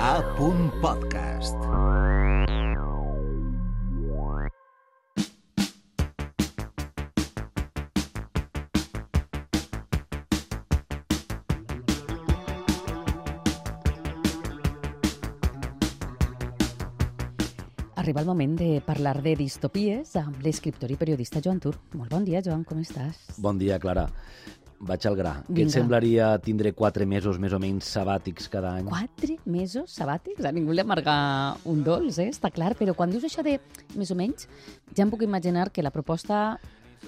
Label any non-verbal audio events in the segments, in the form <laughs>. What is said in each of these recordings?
A punt podcast. Arriba el moment de parlar de distopies amb l'escriptor i periodista Joan Tur. Molt bon dia, Joan, com estàs? Bon dia, Clara. Vaig al gra. Què Vinga. et semblaria tindre quatre mesos més o menys sabàtics cada any? Quatre mesos sabàtics? A ningú li amarga un dolç, eh? està clar, però quan dius això de més o menys, ja em puc imaginar que la proposta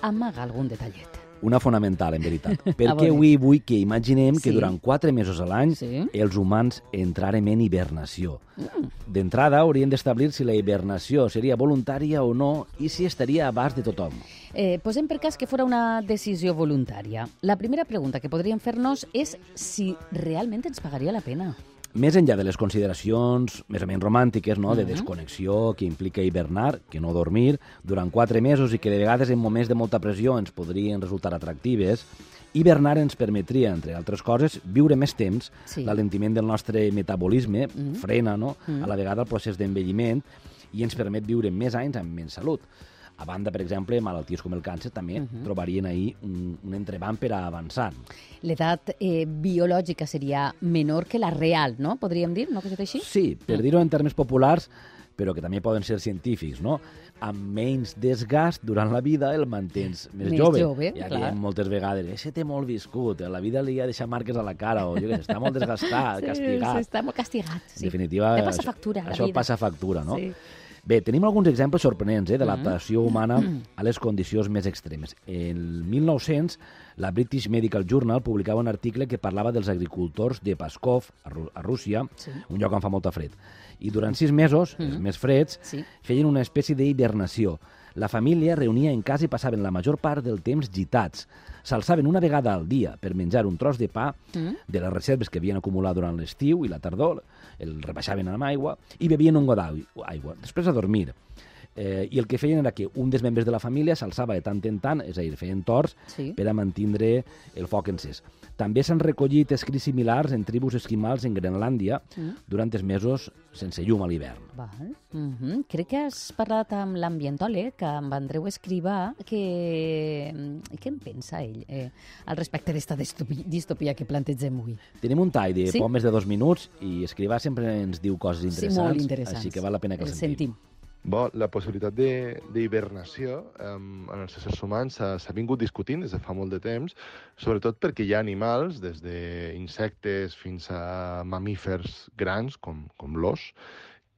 amaga algun detallet. Una fonamental, en veritat. A <laughs> Perquè avui vull que imaginem que Sí. durant quatre mesos a l'any Sí. els humans entrarem en hibernació. Mm. D'entrada, haurien d'establir si la hibernació seria voluntària o no i si estaria a abast de tothom. Eh, posem per cas que fora una decisió voluntària. La primera pregunta que podríem fer-nos és si realment ens pagaria la pena. Més enllà de les consideracions més o menys romàntiques, no? de desconnexió que implica hibernar, que no dormir, durant quatre mesos i que de vegades en moments de molta pressió ens podrien resultar atractives, hibernar ens permetria, entre altres coses, viure més temps, Sí. l'alentiment del nostre metabolisme Mhm. frena no? Mhm. a la vegada el procés d'envelliment i ens permet viure més anys amb menys salut. A banda, per exemple, malalties com el càncer també Mhm. trobarien ahir un, un entrebanc per a avançar. L'edat eh, biològica seria menor que la real, no? Podríem dir, una cosa així? Sí, per dir-ho en termes populars, però que també poden ser científics, no? Amb menys desgast durant la vida el mantens més, Més jove. jove, ja clar. diem moltes vegades, ese té molt viscut, a la vida li ha deixat marques a la cara, o jo què sé, està molt desgastat, <laughs> castigat. Sí, està molt castigat. Sí. En definitiva, Te passa això- factura, això vida. passa factura, no? Sí. Bé, tenim alguns exemples sorprenents eh, de l'adaptació Mm-hmm. humana a les condicions més extremes. En 1900, la British Medical Journal publicava un article que parlava dels agricultors de Pskov, a, Ru a Rússia, Sí. un lloc on fa molta fred. I durant sis mesos, els Mhm. més freds, Sí. feien una espècie d'hibernació. La família reunia en casa i passaven la major part del temps gitats. S'alçaven una vegada al dia per menjar un tros de pa Mm. de les reserves que havien acumulat durant l'estiu i la tardor, el rebaixaven amb aigua i bevien un got d'aigua. Després a dormir. Eh, I el que feien era que un dels membres de la família s'alçava de tant en tant, és a dir, feien torts Sí. per a mantindre el foc encès. També s'han recollit escrits similars en tribus esquimals en Grenlàndia Mm. durant els mesos sense llum a l'hivern. Mm -hmm. Crec que has parlat amb l'ambientòleg, amb Andreu Escrivà, que... I què en pensa ell eh, al respecte d'esta distopia, que plantegem avui? Tenim un tall de Sí? poc més de dos minuts i Escrivà sempre ens diu coses Sí, interessants, molt interessants. així que val la pena que El sentim. sentim. Bo, la possibilitat d'hibernació um, en els éssers humans s'ha vingut discutint des de fa molt de temps, sobretot perquè hi ha animals, des d'insectes fins a mamífers grans, com, com l'os,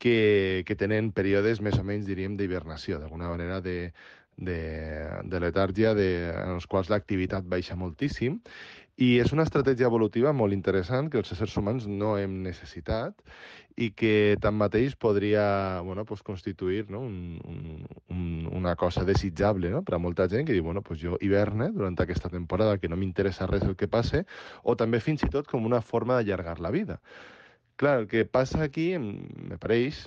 que, que tenen períodes més o menys, diríem, d'hibernació, d'alguna manera de, de, de letàrgia de, en els quals l'activitat baixa moltíssim i és una estratègia evolutiva molt interessant que els éssers humans no hem necessitat i que tanmateix podria bueno, pues, constituir no? un, un, un, una cosa desitjable no? per a molta gent que diu, bueno, pues jo hiverne durant aquesta temporada que no m'interessa res el que passe, o també fins i tot com una forma d'allargar la vida. Clar, el que passa aquí, me pareix,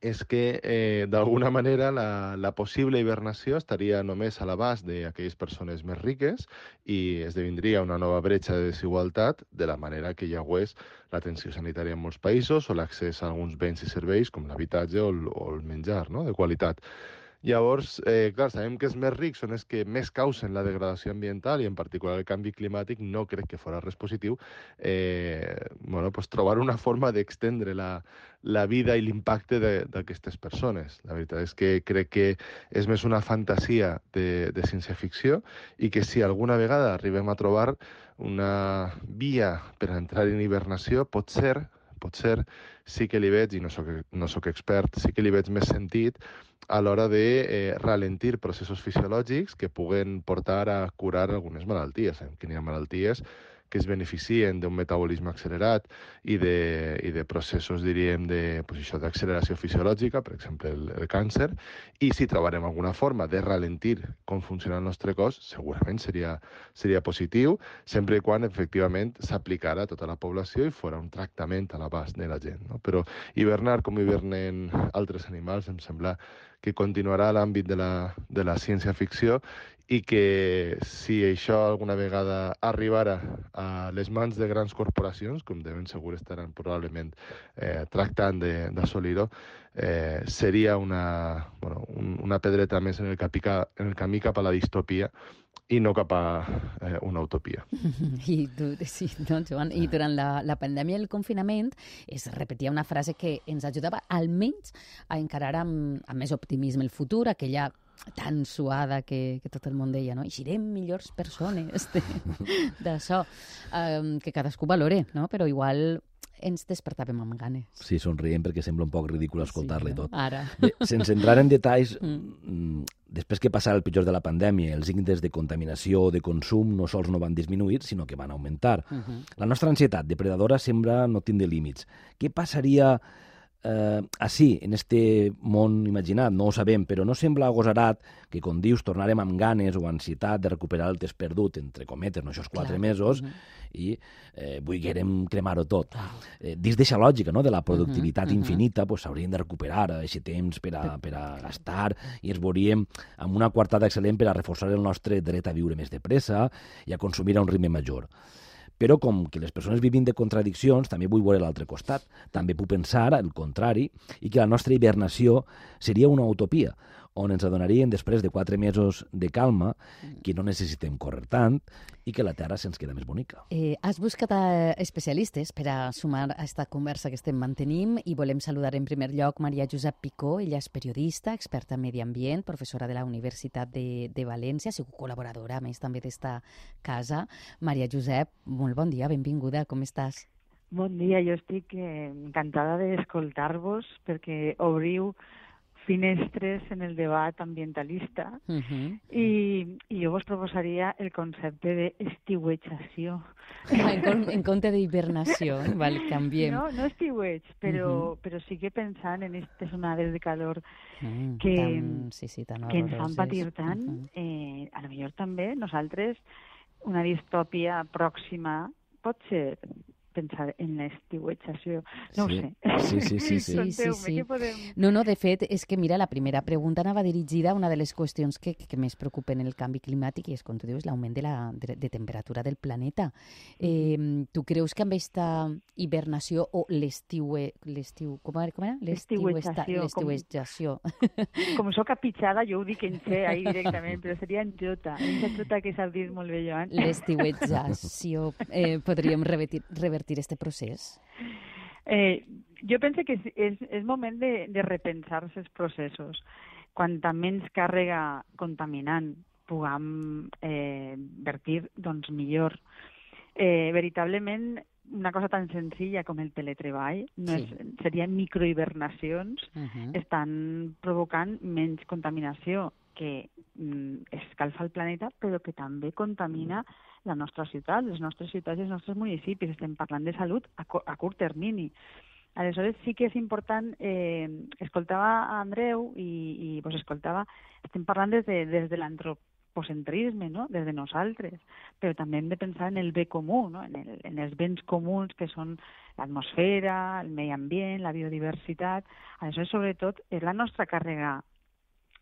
és que eh, d'alguna manera la, la possible hibernació estaria només a l'abast d'aquelles persones més riques i esdevindria una nova bretxa de desigualtat de la manera que ja ho és l'atenció sanitària en molts països o l'accés a alguns béns i serveis com l'habitatge o, o el menjar no? de qualitat. Llavors, eh, clar, sabem que els més rics són els que més causen la degradació ambiental i en particular el canvi climàtic no crec que fora res positiu eh, bueno, pues trobar una forma d'extendre la, la vida i l'impacte d'aquestes persones. La veritat és que crec que és més una fantasia de, de ciència-ficció i que si alguna vegada arribem a trobar una via per entrar en hibernació, pot ser, pot ser, sí que li veig, i no soc, no soc expert, sí que li veig més sentit a l'hora de eh, ralentir processos fisiològics que puguen portar a curar algunes malalties. Sabem que n'hi ha malalties que es beneficien d'un metabolisme accelerat i de, i de processos, diríem, de, pues d'acceleració fisiològica, per exemple, el, el càncer, i si trobarem alguna forma de ralentir com funciona el nostre cos, segurament seria, seria positiu, sempre i quan, efectivament, s'aplicara a tota la població i fora un tractament a l'abast de la gent. No? Però hivernar com hivernen altres animals em sembla que continuarà a l'àmbit de la, de la ciència-ficció i que si això alguna vegada arribara a les mans de grans corporacions, com de ben segur estaran probablement eh, tractant d'assolir-ho, eh, seria una, bueno, un, una pedreta més en el, capica, en el camí cap a la distopia i no cap a eh, una utopia. <laughs> I, tu, sí, no, Joan, i durant la, la pandèmia i el confinament es repetia una frase que ens ajudava almenys a encarar amb, amb més optimisme el futur, aquella tan suada que, que tot el món deia, no? I serem millors persones <laughs> d'això, um, que cadascú valore, no? Però igual ens despertàvem amb ganes. Sí, somrient perquè sembla un poc ridícul escoltar-li sí, tot. Ara. Bé, sense entrar en detalls, Mm. mm. després que passara el pitjor de la pandèmia, els índexs de contaminació o de consum no sols no van disminuir, sinó que van augmentar. Uh -huh. La nostra ansietat depredadora sembla no tindre límits. Què passaria eh, així, en este món imaginat? No ho sabem, però no sembla agosarat que, com dius, tornarem amb ganes o ansietat de recuperar el temps perdut, entre cometes, no, això quatre Clar. mesos, Uh -huh. i eh, volguérem cremar-ho tot. Eh, dins d'aquesta lògica no, de la productivitat Mhm, mhm. infinita, pues, s'haurien de recuperar aquest temps per a, per a gastar i ens veuríem amb una quartada excel·lent per a reforçar el nostre dret a viure més de pressa i a consumir a un ritme major. Però com que les persones vivim de contradiccions, també vull veure l'altre costat. També puc pensar el contrari i que la nostra hibernació seria una utopia, on ens adonaríem després de quatre mesos de calma que no necessitem córrer tant i que la Terra se'ns queda més bonica. Eh, has buscat a especialistes per a sumar a aquesta conversa que estem mantenim i volem saludar en primer lloc Maria Josep Picó. Ella és periodista, experta en medi ambient, professora de la Universitat de, de València, ha sigut col·laboradora, a més, també d'esta casa. Maria Josep, molt bon dia, benvinguda, com estàs? Bon dia, jo estic eh, encantada d'escoltar-vos perquè obriu finestres en el debat ambientalista Uh -huh. i, i jo vos proposaria el concepte d'estiuetjació. en, con- en compte d'hibernació, val, canviem. No, no estiueig, però, però sí que pensant en aquestes onades de calor Mm, que- tan, sí, sí, tan que ens fan patir tant, Mhm. eh, a lo millor també nosaltres una distòpia pròxima pot ser pensar en l'estiuetjació. No Sí. ho sé. Sí, sí, sí, sí. <laughs> Sí, sí, sí. podem... No, no, de fet, és que, mira, la primera pregunta anava dirigida a una de les qüestions que, que més preocupen el canvi climàtic i és, com tu dius, l'augment de, la, de, de temperatura del planeta. Eh, tu creus que amb aquesta hibernació o l'estiu... l'estiu com, era- com era? Estiuetjació, com- L'estiuetjació. <laughs> Com sóc apitjada, jo ho dic en xe ahí directament, però seria en jota. En jota que saps dir molt bé, Joan. L'estiuetjació. Eh, podríem revertir, revertir este procés? Eh, jo penso que és, és, és moment de, de repensar els processos. Quanta menys càrrega contaminant puguem eh, vertir, doncs millor. Eh, veritablement, una cosa tan senzilla com el teletreball no Sí. és, seria microhibernacions Uh -huh. estan provocant menys contaminació que mm, escalfa el planeta, però que també contamina la nostra ciutat, les nostres ciutats i els nostres municipis. Estem parlant de salut a, a curt termini. Aleshores sí que és important, eh, escoltava a Andreu i, i pues, escoltava, estem parlant des de, des de l'antropocentrisme, no? des de nosaltres, però també hem de pensar en el bé comú, no? en, el, en els béns comuns que són l'atmosfera, el medi ambient, la biodiversitat. Aleshores, sobretot, és la nostra càrrega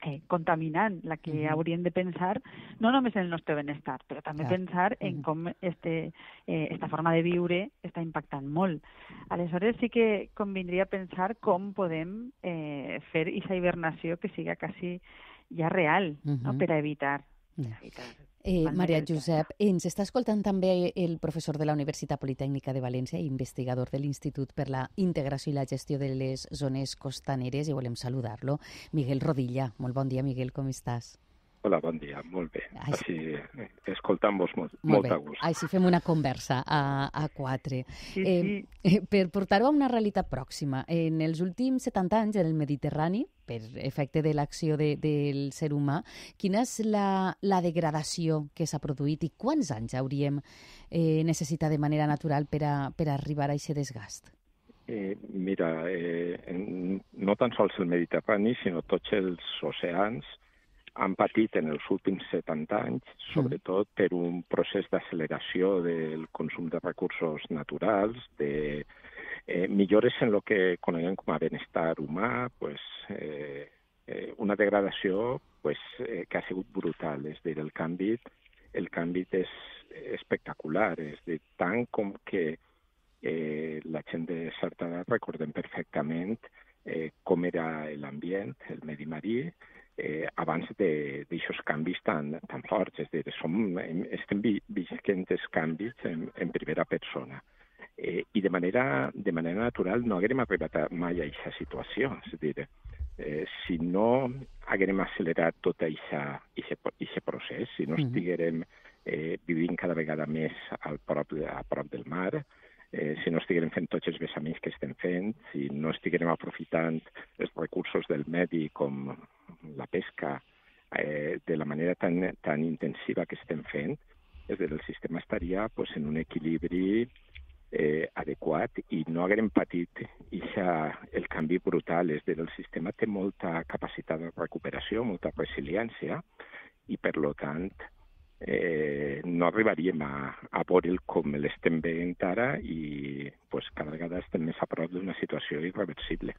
eh, contaminant la que Mhm. hauríem de pensar no només en el nostre benestar, però també Clar. pensar en com este, eh, esta forma de viure està impactant molt. Aleshores sí que convindria pensar com podem eh, fer aquesta hibernació que siga quasi ja real, no? Mhm. per a evitar. Ja. evitar Eh, Maria Josep, ens està escoltant també el professor de la Universitat Politècnica de València i investigador de l'Institut per la Integració i la Gestió de les Zones Costaneres i volem saludar-lo. Miguel Rodilla. Molt bon dia, Miguel, com estàs? Hola, bon dia, molt bé. Ai, sí. Així, eh, escoltant-vos molt, Molt molt bé. a gust. Així fem una conversa a, a quatre. Sí, Eh, sí. Eh, per portar-ho a una realitat pròxima, en els últims 70 anys en el Mediterrani, per efecte de l'acció de, del ser humà, quina és la, la degradació que s'ha produït i quants anys hauríem eh, necessitat de manera natural per a, per a arribar a aquest desgast? Eh, mira, eh, no tan sols el Mediterrani, sinó tots els oceans han patit en els últims 70 anys, sobretot per un procés d'acceleració del consum de recursos naturals, de eh, millores en el que coneguem com a benestar humà, pues, eh, eh, una degradació pues, eh, que ha sigut brutal, és a dir, el canvi el canvi és espectacular, és dir, tant com que eh, la gent de certa edat recordem perfectament eh, com era l'ambient, el medi marí, eh, abans d'aixòs canvis tan, tan forts. És a dir, som, estem visquent els canvis en, en primera persona. Eh, I de manera, de manera natural no haguem arribat mai a aquesta situació. És a dir, eh, si no haguem accelerat tot aquest procés, si no estiguérem eh, vivint cada vegada més al prop, a prop del mar, eh, si no estiguem fent tots els vessaments que estem fent, si no estiguem aprofitant els recursos del medi com la pesca eh, de la manera tan, tan intensiva que estem fent, és dir, el sistema estaria pues, en un equilibri eh, adequat i no haguem patit ixa, el canvi brutal. És dir, el sistema té molta capacitat de recuperació, molta resiliència i, per lo tant, eh, no arribaríem a, a veure'l com l'estem veient ara i pues, cada vegada estem més a prop d'una situació irreversible.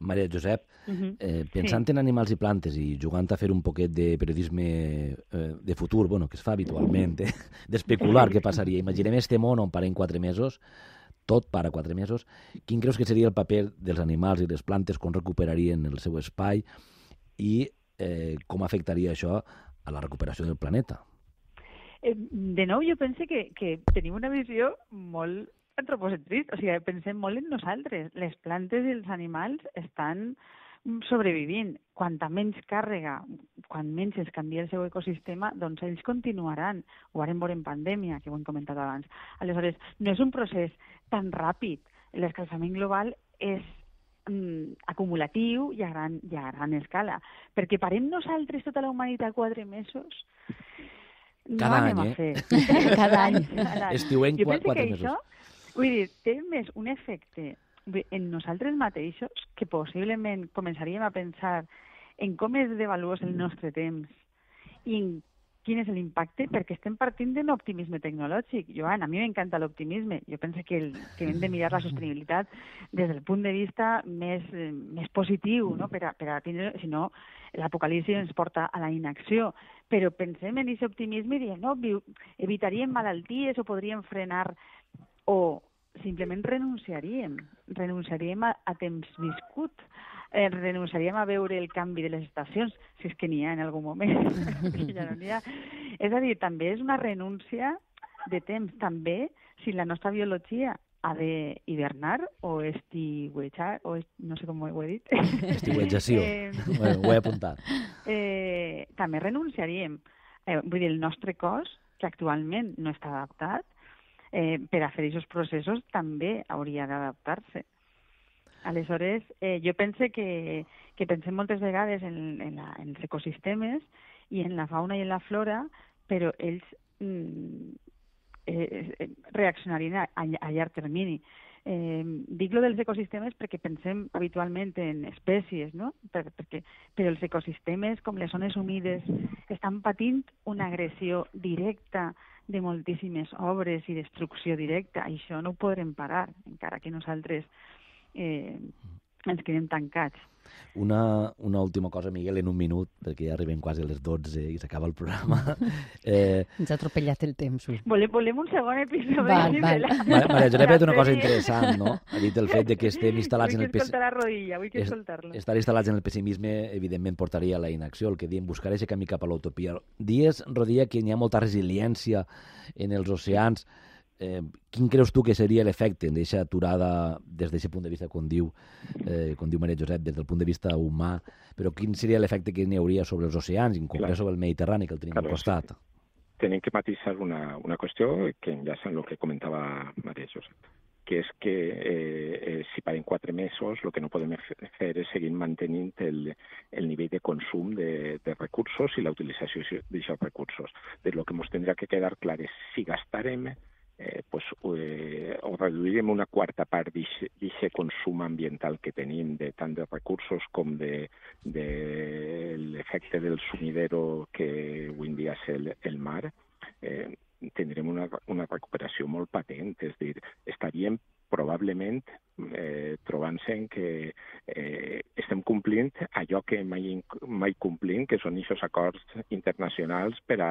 Maria Josep, uh -huh. eh, pensant sí. en animals i plantes i jugant a fer un poquet de periodisme eh, de futur, bueno, que es fa habitualment, eh, <laughs> d'especular què passaria. Imaginem este món on parem quatre mesos, tot para quatre mesos. Quin creus que seria el paper dels animals i les plantes, com recuperarien el seu espai i eh, com afectaria això a la recuperació del planeta? Eh, de nou, jo pense que, que tenim una visió molt antropocentrista, o sigui, pensem molt en nosaltres. Les plantes i els animals estan sobrevivint. Quanta menys càrrega, quan menys es canvia el seu ecosistema, doncs ells continuaran. Ho farem veure en pandèmia, que ho hem comentat abans. Aleshores, no és un procés tan ràpid. L'escalfament global és mm, acumulatiu i a, gran, i a gran escala. Perquè parem nosaltres tota la humanitat quatre mesos cada no any, eh? <laughs> Cada any. <laughs> Estiuent jo quatre, quatre mesos. Això, vull dir, té més un efecte en nosaltres mateixos que possiblement començaríem a pensar en com és de valuós el nostre temps i en quin és l'impacte, perquè estem partint d'un optimisme tecnològic. Joan, a mi m'encanta l'optimisme. Jo penso que, el, que hem de mirar la sostenibilitat des del punt de vista més, més positiu, no? per, a, per a tindre, si no, l'apocalipsi ens porta a la inacció. Però pensem en aquest optimisme i diem, no, evitaríem malalties o podríem frenar o simplement renunciaríem, renunciaríem a, a temps viscut eh, renunciaríem a veure el canvi de les estacions, si és que n'hi ha en algun moment. <laughs> ja no ha. És a dir, també és una renúncia de temps, també si la nostra biologia ha de hivernar o estiuejar, o est... no sé com ho he dit. <laughs> Estiuetjació, eh, bueno, ho he apuntat. <laughs> Eh, també renunciaríem. Eh, vull dir, el nostre cos, que actualment no està adaptat, eh, per a fer aquests processos també hauria d'adaptar-se. Aleshores, eh, jo pense que, que pensem moltes vegades en, en, la, en els ecosistemes i en la fauna i en la flora, però ells mm, eh, eh, reaccionarien a, a llarg termini. Eh, dic lo dels ecosistemes perquè pensem habitualment en espècies, no? Per, perquè, però els ecosistemes, com les zones humides, estan patint una agressió directa de moltíssimes obres i destrucció directa. Això no ho podrem parar, encara que nosaltres eh, ens quedem tancats. Una, una última cosa, Miguel, en un minut, perquè ja arribem quasi a les 12 i s'acaba el programa. <laughs> Eh... Ens ha atropellat el temps. Volem, volem un segon episodi. Val, val. <laughs> Maria Josep ha dit una cosa interessant, no? Ha dit el fet de que estem instal·lats en el... Vull escoltar la rodilla, vull que escoltar-lo. Estar instal·lats en el pessimisme, evidentment, portaria a la inacció, el que diem, buscar aquest camí cap a l'utopia. Dies, Rodia, que hi ha molta resiliència en els oceans, eh, quin creus tu que seria l'efecte d'aquesta aturada des d'aquest punt de vista, com diu, eh, com diu Maria Josep, des del punt de vista humà, però quin seria l'efecte que n'hi hauria sobre els oceans, en concret sobre el Mediterrani, que el tenim claro, al costat? Tenim que matisar una, una qüestió que enllaça en el que comentava Maria Josep, que és que eh, eh, si parem quatre mesos el que no podem fer és seguir mantenint el, el nivell de consum de, de recursos i la utilització d'aquests recursos. De lo que ens tindrà que quedar clar és si gastarem eh, pues, eh, o reduirem una quarta part d'aquest consum ambiental que tenim de tant de recursos com de, de l'efecte del sumidero que avui en dia és el, el mar, eh, tindrem una, una recuperació molt patent, és a dir, estaríem probablement eh, trobant-se en que eh, estem complint allò que mai, mai complim, que són aquests acords internacionals per a,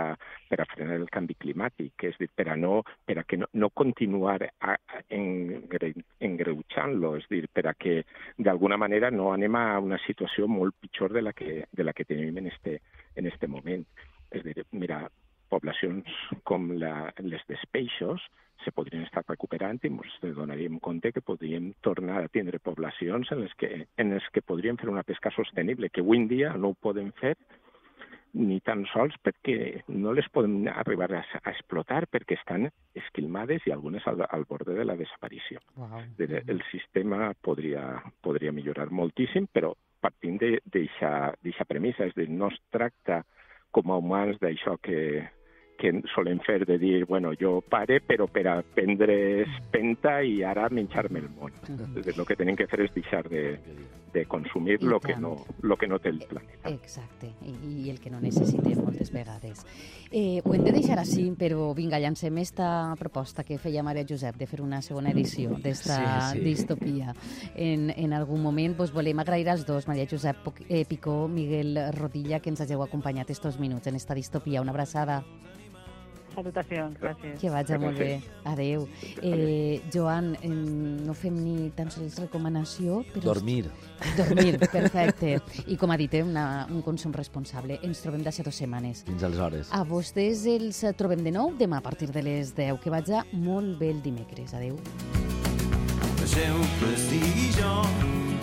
per a frenar el canvi climàtic, és dir, per a, no, per a que no, no continuar a, a, engre, engreutjant-lo, és dir, per a que d'alguna manera no anem a una situació molt pitjor de la que, de la que tenim en este, en este moment. És dir, mira, poblacions com la, les dels peixos se podrien estar recuperant i ens donaríem compte que podríem tornar a tindre poblacions en les que, en les que podríem fer una pesca sostenible, que avui en dia no ho podem fer ni tan sols perquè no les podem arribar a, a explotar perquè estan esquilmades i algunes al, al borde de la desaparició. Wow. El sistema podria, podria millorar moltíssim, però partint d'aquesta premissa, és a dir, no es tracta com a humans d'això que, que solem fer de dir, bueno, jo pare però per aprendre espenta i ara menjar-me el món. Mm -hmm. El que tenim que fer és deixar de, de consumir el que, no, lo que no té el planeta. Exacte, I, i el que no necessitem moltes vegades. Eh, ho hem de deixar així, però vinga, llancem esta proposta que feia Maria Josep de fer una segona edició d'esta sí, sí. distopia. En, en algun moment vos volem agrair als dos, Maria Josep eh, Picó, Miguel Rodilla, que ens hàgiu acompanyat estos minuts en esta distopia. Una abraçada. Salutacions, gràcies. Que vagi molt bé. Adéu. Eh, Joan, eh, no fem ni tan sols recomanació, però... Dormir. Dormir, perfecte. I com ha dit, eh, una, un consum responsable. Ens trobem d'això dues setmanes. Fins aleshores. A vostès els trobem de nou demà a partir de les 10. Que vaig molt bé el dimecres. Adéu. Deixeu que sigui jo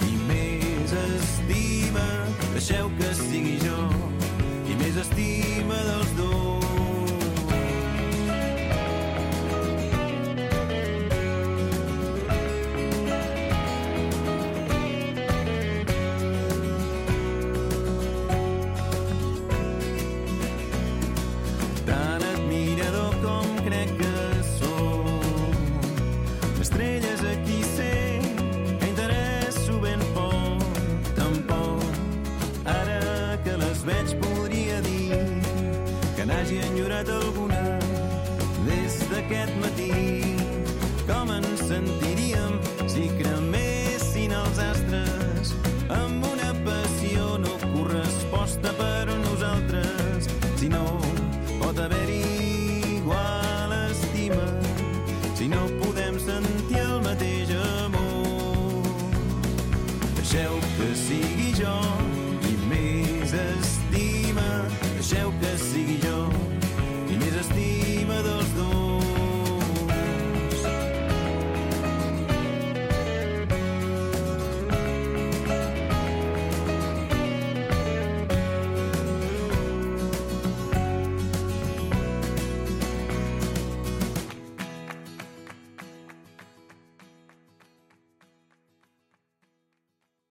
qui més estima, deixeu que sigui jo qui més estima dels dos.